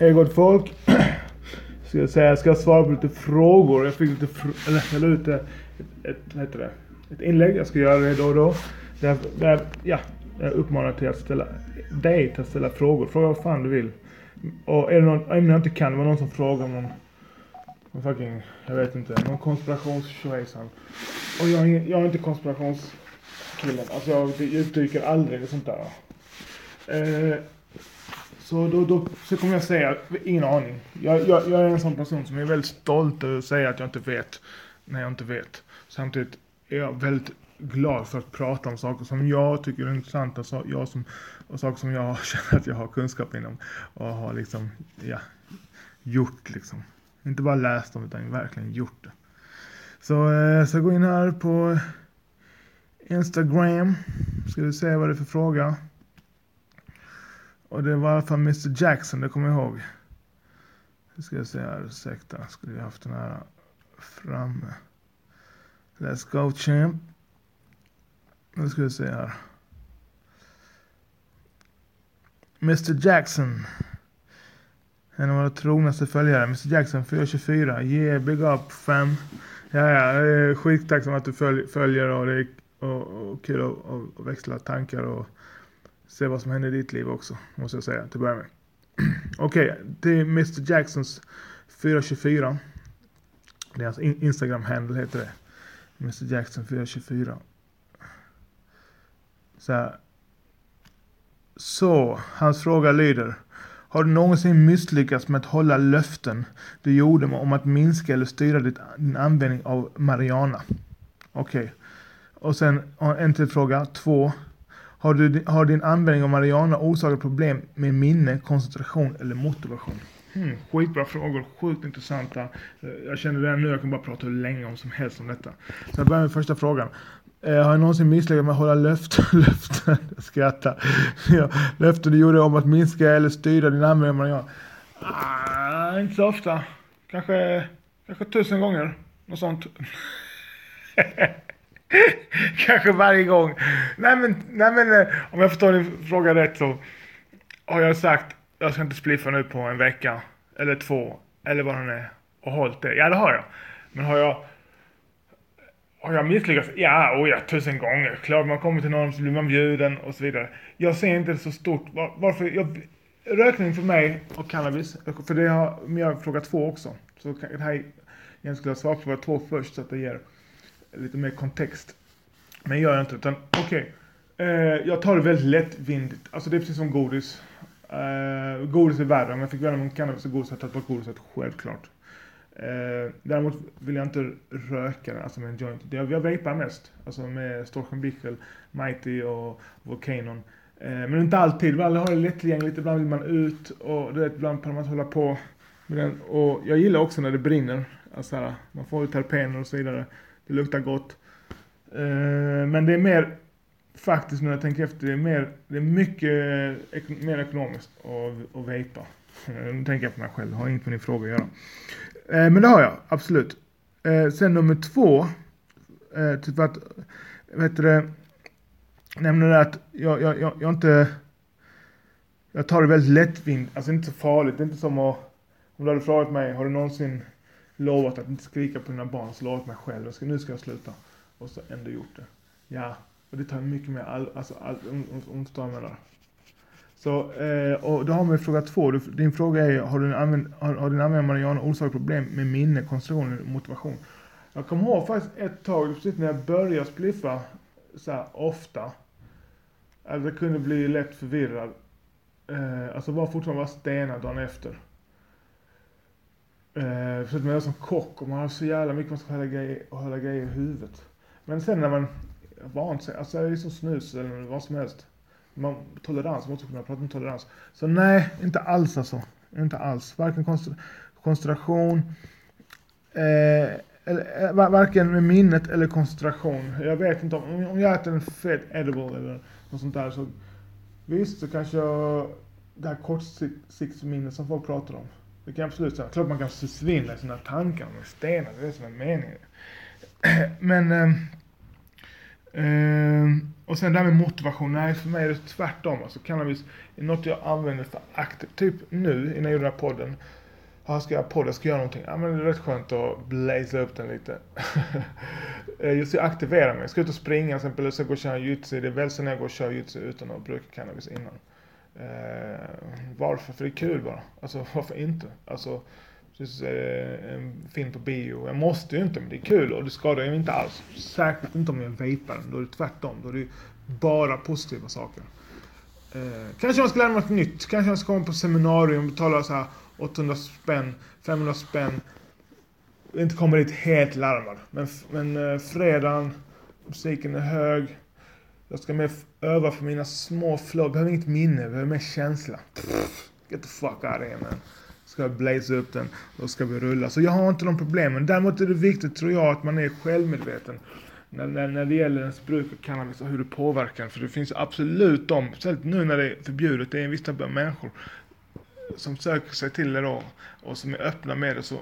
Hej gott folk. Ska jag säga, jag ska svara på lite frågor. Jag fick lite, fr- eller jag la ut ett, ett, vad heter det? ett inlägg. Jag ska göra det då och då. Där, där, ja, jag uppmanar till att ställa, dig till att ställa frågor. Fråga vad fan du vill. Och är det någon ämne jag inte kan, det var någon som frågade om någon, någon fucking, jag vet inte, någon konspirationstjohejsan. Och jag, är jag är inte konspirationskillen. Alltså jag djupdyker aldrig i sånt där. Eh, så då, då så kommer jag säga, ingen aning. Jag, jag, jag är en sån person som är väldigt stolt över att säga att jag inte vet när jag inte vet. Samtidigt är jag väldigt glad för att prata om saker som jag tycker är intressanta. Så jag som, och saker som jag känner att jag har kunskap inom. Och har liksom, ja, gjort liksom. Inte bara läst om utan verkligen gjort det. Så, eh, så gå in här på Instagram. Ska vi se vad det är för fråga. Och det var i alla fall Mr Jackson, det kommer jag ihåg. Nu ska jag se här, ursäkta. Skulle jag haft den här framme. Let's go champ. Nu ska vi se här. Mr Jackson. En av våra trognaste följare. Mr Jackson 424. Yeah, big up fam. Ja, ja, jag är skittacksam att du följer och det är och, och kul att, att växla tankar och se vad som händer i ditt liv också, måste jag säga till att börja med. Okej, det är Mr Jacksons 424. Det är hans alltså Instagram-handle heter det. Mr Jackson 424. Så här. Så, hans fråga lyder. Har du någonsin misslyckats med att hålla löften du gjorde om att minska eller styra din användning av Mariana? Okej. Och sen en till fråga. Två. Har, du, har din användning av Mariana orsakat problem med minne, koncentration eller motivation? Hmm, skitbra frågor, sjukt intressanta. Eh, Jag känner redan nu, jag kan bara prata hur länge om som helst om detta. Så jag börjar med första frågan. Eh, har jag någonsin misslyckats med att hålla löften, löften, jag skrattar. Ja, löften du gjorde om att minska eller styra din användning av Mariana? Ah, inte så ofta. Kanske, kanske tusen gånger. Något sånt. Kanske varje gång. Nej men, nej men eh, om jag förstår din fråga rätt så har jag sagt jag ska inte spliffa nu på en vecka eller två eller vad det är och hållit det. Ja det har jag. Men har jag har jag misslyckats? Ja, oh ja, tusen gånger. Klart man kommer till någon så blir man bjuden och så vidare. Jag ser inte det så stort. Var, varför? Jag, rökning för mig och cannabis, för det har men jag har två också. Så kan- det här jag skulle ha svarat på fråga två först så att det ger lite mer kontext. Men jag gör inte utan okej. Eh, jag tar det väldigt lättvindigt. Alltså det är precis som godis. Eh, godis är värre. Om jag fick välja mellan cannabis och godis hade jag tagit bort godiset, självklart. Eh, däremot vill jag inte röka den, alltså med en joint. Jag, jag vapar mest. Alltså med Storchen Bickel, Mighty och Volcanon. Eh, men inte alltid. Ibland har det lättillgängligt, ibland vill man ut och du vet, ibland kan man hålla på med den. Och jag gillar också när det brinner. Alltså här, man får ut terpener och så vidare. Det luktar gott. Eh, men det är mer, faktiskt när jag tänker efter, det är, mer, det är mycket mer ekonomiskt att, att vejpa. Eh, nu tänker jag på mig själv, Det har inget med din fråga att göra. Eh, men det har jag, absolut. Sen nummer två, typ att, vet du det, nämner det att jag, jag, jag, jag inte, jag tar det väldigt lättvindigt, alltså inte så farligt, det är inte som att, om du hade frågat mig, har du någonsin lovat att inte skrika på dina barn, så lovat mig själv, jag ska, nu ska jag sluta. Och så ändå gjort det. Ja, och det tar mycket mer, all, alltså, all, om, om, om du förstår vad jag menar. Så, eh, och då har vi fråga två. Du, din fråga är, har, du använd, har, har din användning av marijuana orsakat problem med minne, koncentration och motivation? Jag kommer ihåg faktiskt ett tag, precis när jag började spliffa så här ofta, att jag kunde bli lätt förvirrad. Eh, alltså var fortfarande bara stenad dagen efter. Eh, förutom att man är som kock och man har så jävla mycket man ska hålla grejer, hålla grejer i huvudet. Men sen när man vant sig, alltså det är som snus eller vad som helst. Man, tolerans, man måste kunna prata om tolerans. Så nej, inte alls alltså. Inte alls. Varken koncentration, eh, eller, eh, varken med minnet eller koncentration. Jag vet inte om, om jag äter en fet edible eller något sånt där så visst så kanske jag, det här kortsiktsminnet som folk pratar om. Det kan jag absolut säga. Klart man kan försvinna i sina tankar med stenar, det är det som är meningen. Men, eh, och sen det här med motivation. Nej, för mig är det tvärtom. Alltså cannabis är något jag använder för aktivt. Typ nu, innan jag gjorde den här podden. Ja, ska jag göra podd? Jag ska göra någonting. Ja, men det är rätt skönt att blaza upp den lite. Eh, just jag ska aktivera mig. Jag ska ut och springa till exempel. Jag ska gå och köra jujutsu. Det är väl så när jag går och kör jujutsu utan att bruka cannabis innan. Eh, varför? För det är kul bara. Alltså varför inte? Alltså, precis eh, en film på bio. Jag måste ju inte, men det är kul och det skadar ju inte alls. Särskilt inte om jag vejpar. den, Då är det tvärtom. Då är det bara positiva saker. Eh, kanske man ska lära mig något nytt. Kanske jag ska komma på seminarium och betala så här 800 spänn, 500 spänn. Inte komma dit helt larmad. Men, men eh, fredagen, musiken är hög. Jag ska mer öva för mina små flow. Jag behöver inget minne, jag behöver mer känsla. Get the fuck out of here man. Ska jag blaze upp den, då ska vi rulla. Så jag har inte de problemen. Däremot är det viktigt tror jag att man är självmedveten. När, när, när det gäller ens bruk av cannabis och hur det påverkar. För det finns absolut de, speciellt nu när det är förbjudet, det är en viss typ av människor som söker sig till det då och som är öppna med det. Så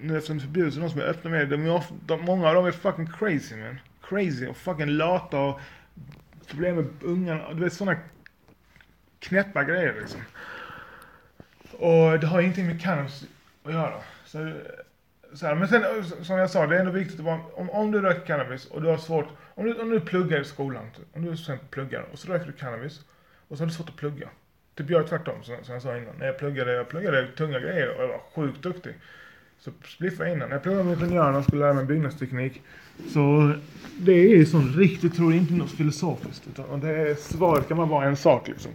nu eftersom det är förbjudet så de som är öppna med det, de är ofta, de, många av dem är fucking crazy man. Crazy och fucking lata och problem med ungarna. Du vet sådana knäppa grejer liksom. Och det har ingenting med cannabis att göra. Så, så här, men sen som jag sa, det är ändå viktigt att vara, om, om du röker cannabis och du har svårt, om du, om du pluggar i skolan, typ. om du sen pluggar och så röker du cannabis och så har du svårt att plugga. Typ jag är tvärtom som, som jag sa innan. När jag pluggade, jag pluggade tunga grejer och jag var sjukt duktig. Så spliffade jag innan. Jag pluggade med ingenjörerna och skulle lära mig byggnadsteknik. Så det är ju sånt riktigt, tror jag, inte något filosofiskt. Utan det är, svaret kan bara vara en sak liksom.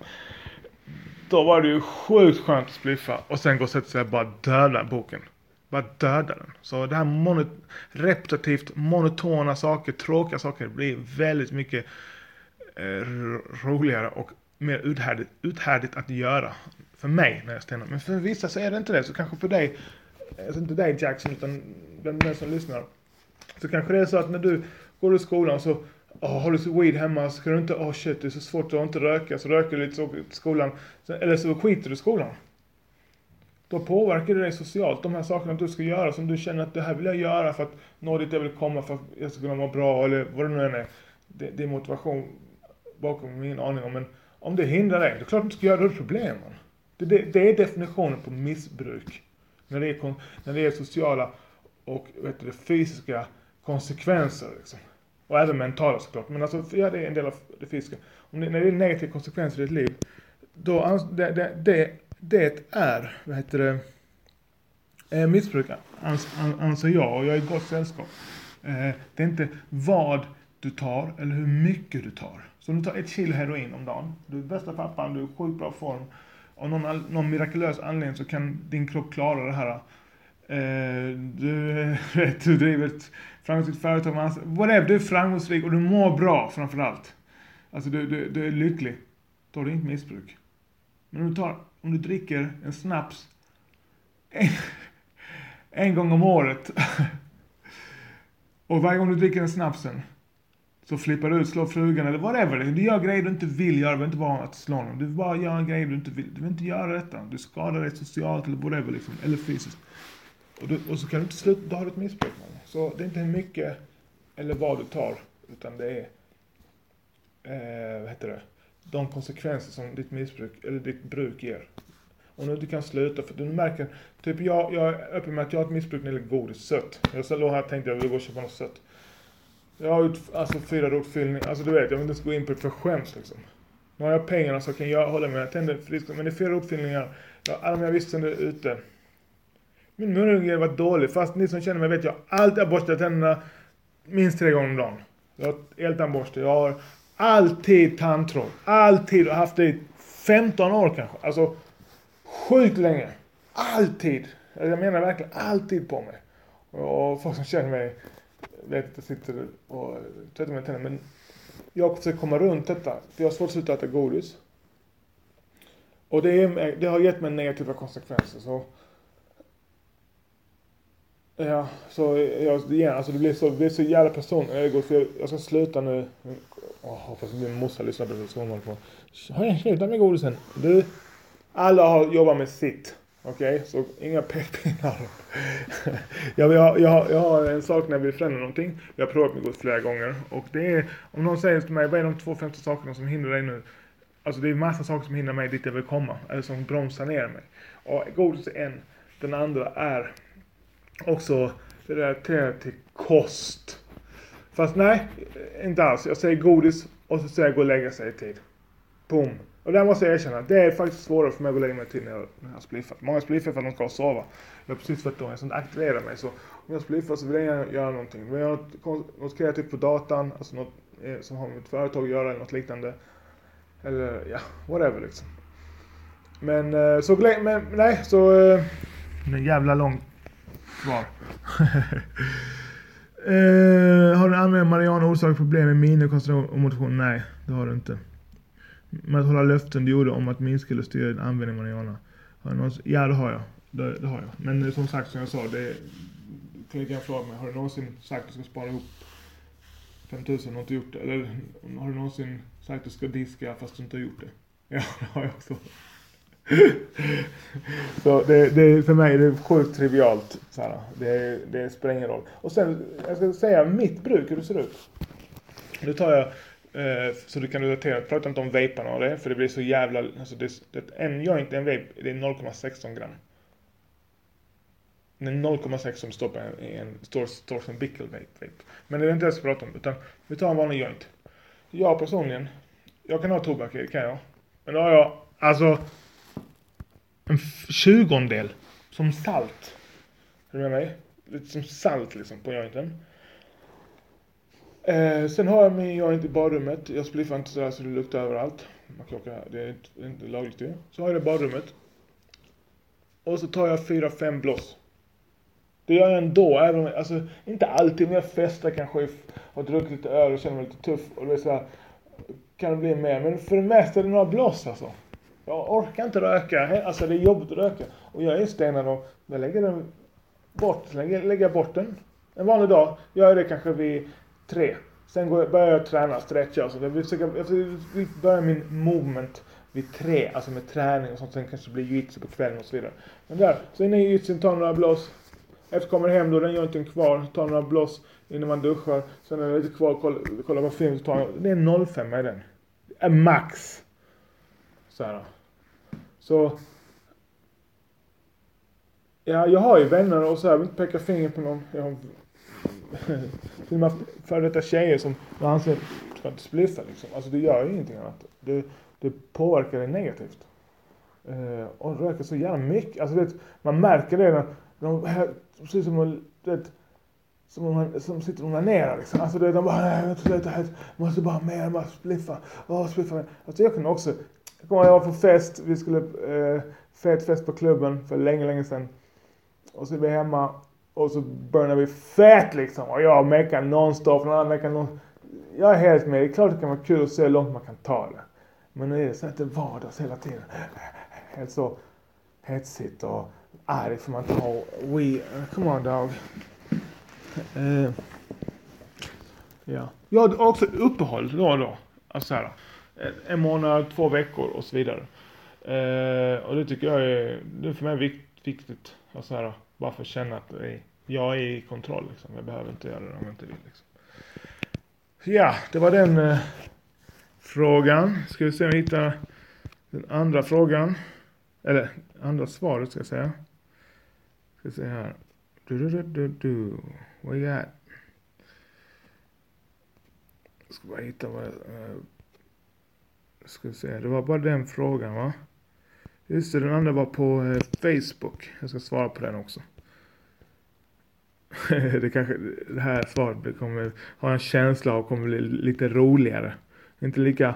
Då var det ju sjukt skönt att spliffa och sen gå och sätta sig och bara döda boken. Bara döda den. Så det här mono, repetitivt, monotona saker, tråkiga saker blir väldigt mycket eh, roligare och mer uthärdigt, uthärdigt att göra. För mig när jag stenar. Men för vissa så är det inte det. Så kanske för dig, alltså inte dig Jackson utan den som lyssnar. Så kanske det är så att när du går i skolan så oh, har du weed hemma så kan du inte, oh shit det är så svårt att inte röka. Så röker du lite så till skolan. Eller så skiter du i skolan. Då påverkar det dig socialt. De här sakerna du ska göra som du känner att det här vill jag göra för att nå dit jag vill komma för att jag ska kunna må bra eller vad det nu än är. Det, det är motivation bakom, ingen aning om. Men om det hindrar dig, det är klart du du ska göra det, problem. Det, det, det är definitionen på missbruk. När det är, när det är sociala och vet du, fysiska konsekvenser. Liksom. Och även mentala såklart. Men alltså, ja, det är en del av det fysiska. Om det, när det är negativa konsekvenser i ditt liv, då det, det, det, det är, vad heter det, eh, missbruk anser jag och jag är i gott sällskap. Eh, det är inte vad du tar eller hur mycket du tar. Så om du tar ett kilo heroin om dagen, du är bästa pappan, du är i sjukt bra form. Av någon, någon mirakulös anledning så kan din kropp klara det här. Eh, du, du driver ett framgångsrikt företag, alltså, whatever, du är framgångsrik och du mår bra framförallt. Alltså du, du, du är lycklig. Då har du inte missbruk. Men om du, tar, om du dricker en snaps en, en gång om året och varje gång du dricker den snapsen så flippar du ut, slår frugan eller whatever. Du gör grejer du inte vill göra, du behöver inte vara att slå någon. Du bara gör en grej du inte vill. Du vill inte göra detta. Du skadar dig socialt eller whatever liksom, eller fysiskt. Och, du, och så kan du inte sluta, då har du ett missbruk. Man. Så det är inte hur mycket eller vad du tar, utan det är, eh, vad heter det, de konsekvenser som ditt missbruk, eller ditt bruk ger. Om du inte kan sluta, för du märker, typ jag, jag är öppen med att jag har ett missbruk när det gäller godis, sött. Jag låg här och tänkte jag vill gå och köpa något sött. Jag har gjort alltså, fyra rotfyllningar. Alltså du vet, jag vill inte ens gå in på det för skäms liksom. Nu har jag pengarna så kan jag hålla mig. Jag tänder friska, Men det är fyra rotfyllningar. Jag har alla mina visste ute. Min munhygien var dålig. Fast ni som känner mig vet jag alltid har borstat tänderna minst tre gånger om dagen. Jag har eltandborste. Jag har alltid tandtråd. Alltid. Och haft det i 15 år kanske. Alltså sjukt länge. Alltid. Alltså, jag menar verkligen alltid på mig. Och folk som känner mig vet att jag sitter och tvättar mina tänder. Men jag försöker komma runt detta. För jag har svårt att sluta äta godis. Och det, är, det har gett mig negativa konsekvenser. Så Ja, så jag, igen, alltså det blir så, det blir så jävla personligt. Jag, jag ska sluta nu. Åh, hoppas min morsa lyssnar på det. Har jag slutat med godisen? Du, alla har jobbat med sitt. Okej, så inga pekpinnar. jag, jag, jag, jag har en sak när jag vill förändra någonting. Jag har provat med godis flera gånger. Och det är, om någon säger till mig, vad är de två främsta sakerna som hindrar dig nu? Alltså det är massa saker som hindrar mig dit jag vill komma. Eller som bromsar ner mig. Och godis är en. Den andra är också relaterad till kost. Fast nej, inte alls. Jag säger godis och så säger jag gå och lägga sig i tid. Boom. Och där måste jag erkänna, det är faktiskt svårare för mig att gå och lägga mig till när jag, när jag spliffar. Många spliffar för att de ska sova. Jag är precis tvärtom, jag ska inte aktivera mig. Så om jag spliffar så vill jag gärna göra någonting. Vill jag göra något, något kreativt på datan, alltså något eh, som har med ett företag att göra eller något liknande. Eller ja, whatever liksom. Men eh, så, men nej, så... Eh, en jävla lång svar. eh, har du använt Marianne orsakat problem med minne, koncentration och motivation? Nej, det har du inte. Med att hålla löften du gjorde om att minska eller styra din användning av marijuana. Ja, det har jag. Det, det, har jag. Men eh, som sagt, som jag sa, det kollegan frågade mig. Har du någonsin sagt att du ska spara ihop 5000 och inte gjort det? Eller har du någonsin sagt att du ska diska fast du inte har gjort det? Ja, det har jag också. så det, det, för mig är det sjukt trivialt. Så här. Det, det spelar ingen roll. Och sen, jag ska säga mitt bruk, hur det ser ut. Nu tar jag Eh, så du kan relatera. Prata inte om vaparna och det, för det blir så jävla... Alltså det, det, en joint, en vape, det är 0,16 gram. Det är 0,6 som står på en, en står, står som Bickle vape, vape. Men det är inte det jag ska prata om, utan vi tar en vanlig joint. Jag personligen, jag kan ha tobak i, kan jag. Men då har jag, alltså, en tjugondel som salt. Är du med mig? Lite som salt liksom på jointen. Eh, sen har jag min inte i badrummet. Jag spliffar inte sådär så det luktar överallt. Man klockar, det är inte, det är inte lagligt ju. Så har jag det i badrummet. Och så tar jag fyra, fem bloss. Det gör jag ändå, även om, alltså inte alltid, men jag festar kanske, har druckit lite öl och känner mig lite tuff och det är såhär, kan det bli mer. Men för det mesta är det några bloss alltså. Jag orkar inte röka, alltså det är jobbigt att röka. Och jag är stenad och jag lägger den bort, lägger, lägger bort den. En vanlig dag, gör jag det kanske vid tre. Sen går jag, börjar jag träna, stretcha och så. Jag försöker, jag försöker börja min movement vid tre, alltså med träning och sånt. Sen kanske det blir jujutsu på kvällen och så vidare. Men där, så innan i jujutsun, tar några blås. Efter kommer hem då, den gör inte kvar. Tar några blås innan man duschar. Sen är det lite kvar, kolla, kolla på film. Så tar jag, det är 05 i den. Är max. Så här. Så. Ja, jag har ju vänner och så här, jag vill inte peka finger på någon. Jag har till och med före detta tjejer som anser att du ska inte spliffa liksom. Alltså det gör ju ingenting annat. Det, det påverkar dig negativt. Eh, och röker så jävla mycket. Alltså vet, man märker det när de, här, precis som de, vet, som, man, som sitter och onanerar liksom. Alltså det, de bara, nej jag vet inte, jag måste bara mer, bara spliffa. Åh, spliffa. Alltså jag kunde också, jag kommer ihåg jag var på fest, vi skulle, eh, fet fest på klubben för länge, länge sedan. Och så är vi hemma och så burnar vi fett liksom. Och jag mekar nonstop, någon annan mekar non Jag är helt med. Det är klart det kan vara kul att se hur långt man kan ta det. Men nu är det så att det är vardags hela tiden. Helt så hetsigt och arg för man tar we... Uh, come on dog. Uh, ja. Jag har också uppehåll då och då. Alltså här, eh, en månad, två veckor och så vidare. Uh, och det tycker jag är, det är för mig viktigt. Alltså här, bara för att känna att jag är i kontroll. Liksom. Jag behöver inte göra det om jag inte vill. Liksom. Ja, det var den eh, frågan. Ska vi se om vi hittar den andra frågan. Eller andra svaret ska jag säga. Ska vi se här. Du, du, du, du, du. Vad är det? ska bara hitta vad jag... Eh, ska vi se. Det var bara den frågan va? Just det, den andra var på eh, Facebook. Jag ska svara på den också. det kanske, det här svaret kommer ha en känsla av kommer bli lite roligare. Inte lika,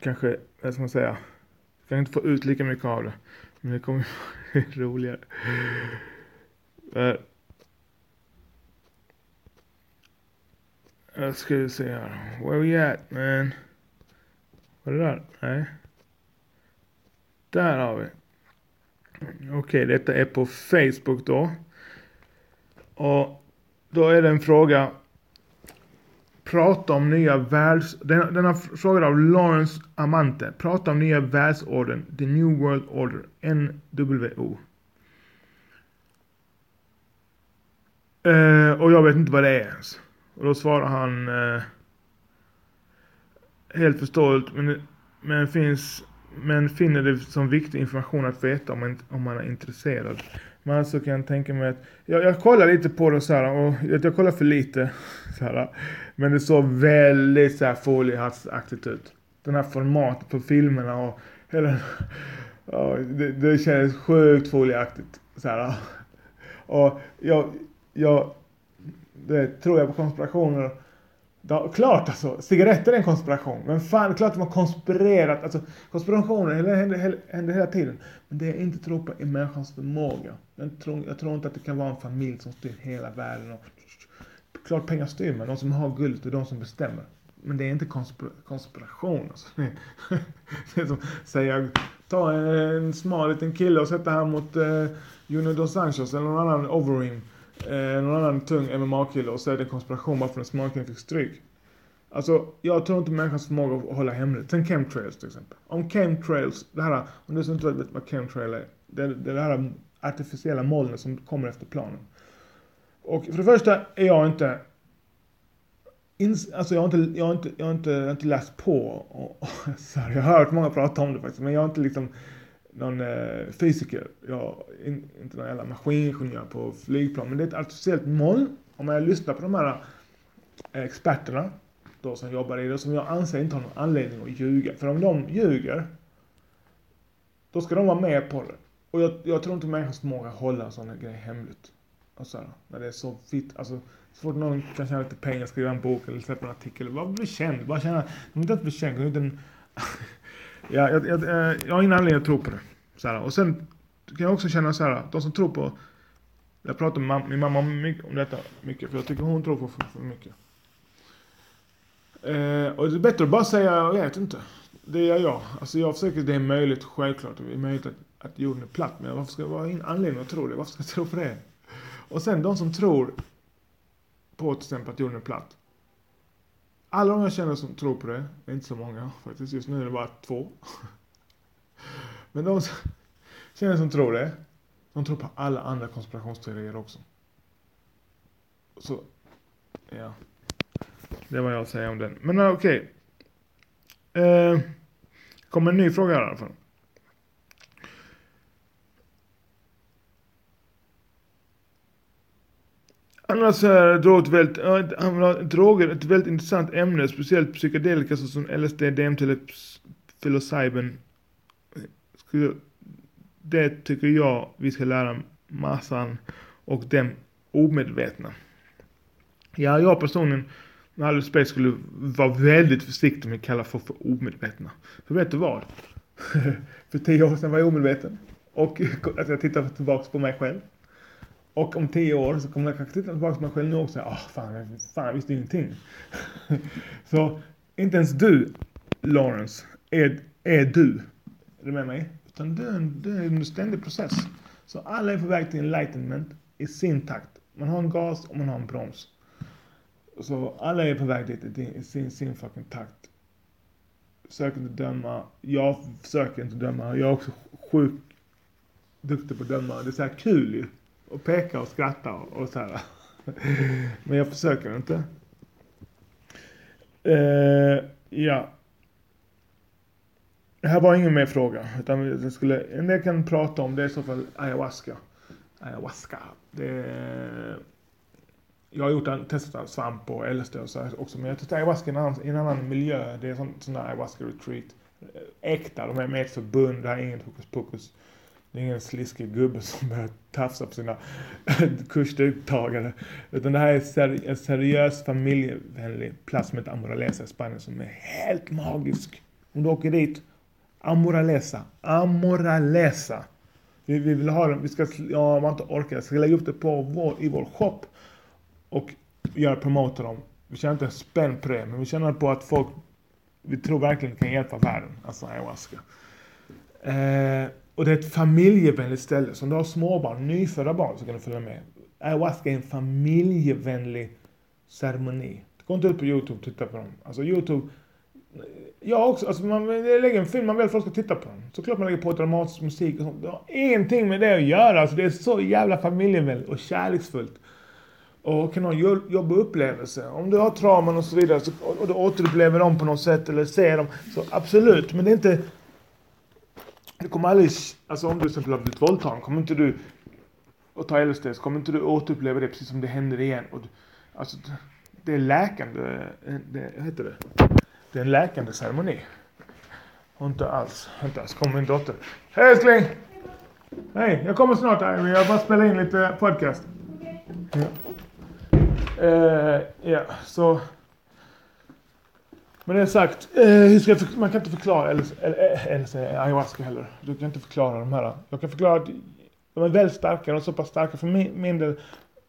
kanske, vad ska man säga, jag kan inte få ut lika mycket av det. Men det kommer bli roligare. Uh, jag ska se här. Where we at man? Var det där? Nej. Där har vi. Okej, okay, detta är på Facebook då. Och då är det en fråga. Prata om nya världs... Denna, den av Lawrence Amante. Prata om nya världsorden, The New World Order, NWO. Eh, och jag vet inte vad det är ens. Och då svarar han eh, helt förståeligt men, men, finns, men finner det som viktig information att veta om man, om man är intresserad. Men så kan jag tänka mig att, jag, jag kollar lite på det så här och jag, jag kollar för lite. Så här, men det såg väldigt så här foliehattsaktigt ut. Den här formatet på filmerna och hela, ja, det, det kändes sjukt folieaktigt. Så här, och jag, jag det, tror jag på konspirationer. Ja, klart alltså, cigaretter är en konspiration. Men fan, klart de har konspirerat. Alltså, konspirationer händer, händer hela tiden. Men det jag inte tror på är människans förmåga. Jag tror, jag tror inte att det kan vara en familj som styr hela världen. Och, klart pengar styr, men de som har guldet är de som bestämmer. Men det är inte konspira konspiration. Alltså. det är som säga, ta en, en smal liten kille och sätta han mot eh, Junior Dos Santos eller någon annan Overeem eh, någon annan tung MMA-kille och så är det en konspiration varför den smarkillen fick stryk. Alltså, jag tror inte människans förmåga att hålla hemligt. Sen chemtrails till exempel. Om chemtrails, det här, om du som inte vet vad chemtrail är. Det är det här artificiella molnet som kommer efter planen. Och för det första är jag inte alltså jag har inte, jag har inte, jag har inte, jag har inte läst på. Och, och, sorry, jag har hört många prata om det faktiskt. Men jag har inte liksom någon eh, fysiker. Jag in, inte någon jävla maskiningenjör på flygplan. Men det är ett artificiellt moln. Om jag lyssnar på de här eh, experterna då som jobbar i det, som jag anser inte har någon anledning att ljuga. För om de ljuger, då ska de vara med på det. Och jag, jag tror inte människans förmåga att hålla en sån grej hemligt. Alltså, när det är så fitt, alltså så fort någon kan tjäna lite pengar, skriva en bok eller släppa en artikel, bara bli känd. Bara känna, de inte att bli känd, utan Ja, jag, jag, eh, jag har ingen anledning att tro på det. Så här, och sen kan jag också känna så här, de som tror på... Jag pratar med min mamma om detta mycket, för jag tycker hon tror på för, för mycket. Eh, och det är bättre att bara säga, jag vet inte. Det gör jag. Alltså jag försöker, det är möjligt, självklart. Det är möjligt att, att jorden är platt. Men varför ska jag vara en anledning att tro det? Varför ska jag tro på det? Och sen de som tror på till exempel att jorden är platt. Alla de jag känner som tror på det, det är inte så många faktiskt. Just nu är det bara två. Men de som känner som tror det, de tror på alla andra konspirationsteorier också. Så, ja. Det var jag att säga om den. Men okej. Okay. Eh, kommer en ny fråga här i alla fall. Annars är drog ett väldigt, droger ett väldigt intressant ämne, speciellt psykedelika såsom LSD, DMT eller psilocybin. Det tycker jag vi ska lära massan och dem omedvetna. Ja, jag personligen med all respekt skulle vara väldigt försiktig med att kalla folk för omedvetna. För vet du vad? för tio år sedan var jag omedveten. Och alltså, jag tittar tillbaka på mig själv. Och om tio år så kommer jag kanske titta tillbaka på mig själv nu och säga, ah fan, fan jag visste ingenting. så inte ens du, Lawrence, är, är du. Är du med mig? Utan du är, en, är en ständig process. Så alla är på väg till enlightenment i sin takt. Man har en gas och man har en broms. Så alla är på väg dit i sin, sin fucking takt. Försök inte döma. Jag försöker inte döma. Jag är också sjukt duktig på att döma. Det är så här kul ju och pekar och skrattar och, så här. Men jag försöker inte. Uh, ja. Det här var ingen mer fråga. Utan jag skulle, en del kan prata om det är i så fall ayahuasca. Ayahuasca. Det är, jag har gjort en, testat svamp och LSD och så också. Men jag testar ayahuasca i en annan, i en annan miljö. Det är sån, sån där ayahuasca retreat. Äkta, de är med i ett förbund. Det här är inget hokus pokus. Det är ingen sliskig gubbe som börjar tafsa på sina kursdeltagare. Utan det här är seri en seriös familjevänlig plats som heter Amoralesa i Spanien som är helt magisk. Om du åker dit, Amoralesa, Amoralesa. Vi, vi vill ha den, vi ska, ja man inte orkar, jag ska lägga upp det på vår, i vår shop. Och göra promota dem. Vi tjänar inte en spänn på det, men vi tjänar på att folk, vi tror verkligen kan hjälpa världen. Alltså ayahuasca. Eh, och det är ett familjevänligt ställe. Så om du har småbarn, nyfödda barn, så kan du följa med. Ayahuasca är en familjevänlig ceremoni. Gå inte ut på YouTube och titta på dem. Alltså YouTube, jag också, alltså man lägger en film, man vill att folk ska titta på den. Såklart man lägger på dramatisk musik och sånt. Det har ingenting med det att göra. Alltså det är så jävla familjevänligt och kärleksfullt. Och kan ha en jobbig upplevelse. Om du har trauman och så vidare så, och du återupplever dem på något sätt eller ser dem. Så absolut, men det är inte... Du kommer aldrig, alltså om du till exempel har blivit våldtagen, kommer inte du och ta LSD så kommer inte du återuppleva det precis som det händer igen. Och, alltså, det är läkande, det, vad heter det? Det är en läkande ceremoni. Och inte alls, inte alls, kommer min dotter. Hej älskling! Hej, jag kommer snart Ivy, jag bara spelar in lite podcast. Ja. Uh, ja, så... Men det är sagt, eh, hur ska jag man kan inte förklara eller, eller, eh, eller ayahuasca heller. Du kan inte förklara de här. Jag kan förklara att de är väldigt starka, de är så pass starka för min, min del.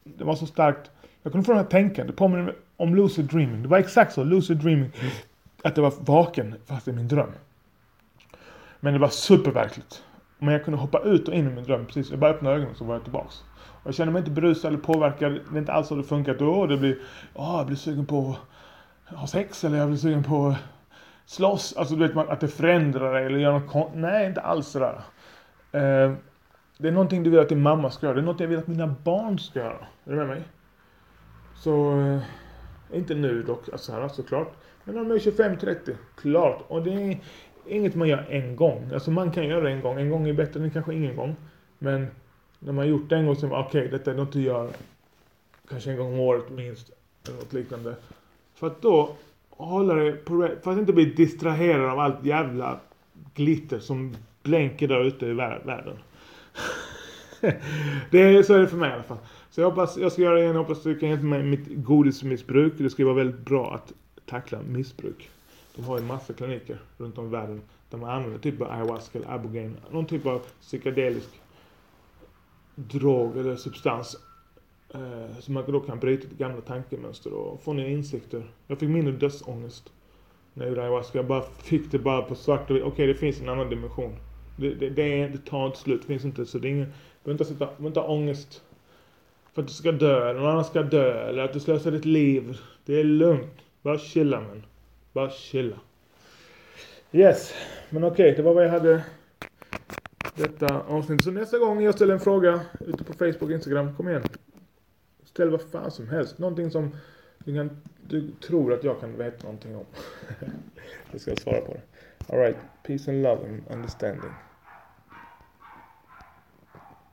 Det var så starkt. Jag kunde få det här tänkandet, det påminner om lucid dreaming. Det var exakt så, lucid dreaming. Att jag var vaken fast i min dröm. Men det var superverkligt. Men jag kunde hoppa ut och in i min dröm precis. Jag bara öppnade ögonen så var jag tillbaks. Och jag kände mig inte berusad eller påverkad. Det är inte alls så det funkar då. Det blir, åh, jag blir sugen på ha sex eller jag blir sugen på att slåss. Alltså du vet att det förändrar dig eller gör något kon- Nej, inte alls sådär. Eh, det är någonting du vill att din mamma ska göra. Det är något jag vill att mina barn ska göra. Är du med mig? Så, Eh, inte nu dock, alltså här, såklart. Men när de är 25-30, klart. Och det är inget man gör en gång. Alltså man kan göra det en gång. En gång är bättre än kanske ingen gång. Men när man gjort det en gång så är man okej, okay, detta är något du gör kanske en gång om året minst. Eller något liknande. För att då hålla det på För att inte bli distraherad av allt jävla glitter som blänker där ute i världen. det är, så är det för mig i alla fall. Så jag hoppas, jag ska göra det igen, jag hoppas du kan hjälpa mig med mitt godismissbruk. Det ska vara väldigt bra att tackla missbruk. De har ju massa kliniker runt om i världen där man använder typ av ayahuasca eller abogen, någon typ av psykedelisk drog eller substans. Eh, så man då kan bryta gamla tankemönster och få nya insikter. Jag fick mindre dödsångest när jag gjorde ayahuasca. Jag bara fick det bara på svart och Okej, okay, det finns en annan dimension. Det, det, det, det tar inte slut, det finns inte. Så det är ingen, du behöver inte, sitta, inte ha ångest för att du ska dö, eller någon annan ska dö, eller att du slösar ditt liv. Det är lugnt. Bara chilla man. Bara chilla. Yes, men okej, okay, det var vad jag hade detta avsnitt. Så nästa gång jag ställer en fråga ute på Facebook och Instagram, kom igen. Ställ vad fan som helst. Någonting som du, kan, du tror att jag kan veta någonting om. jag ska svara på det. Alright, peace and love and understanding.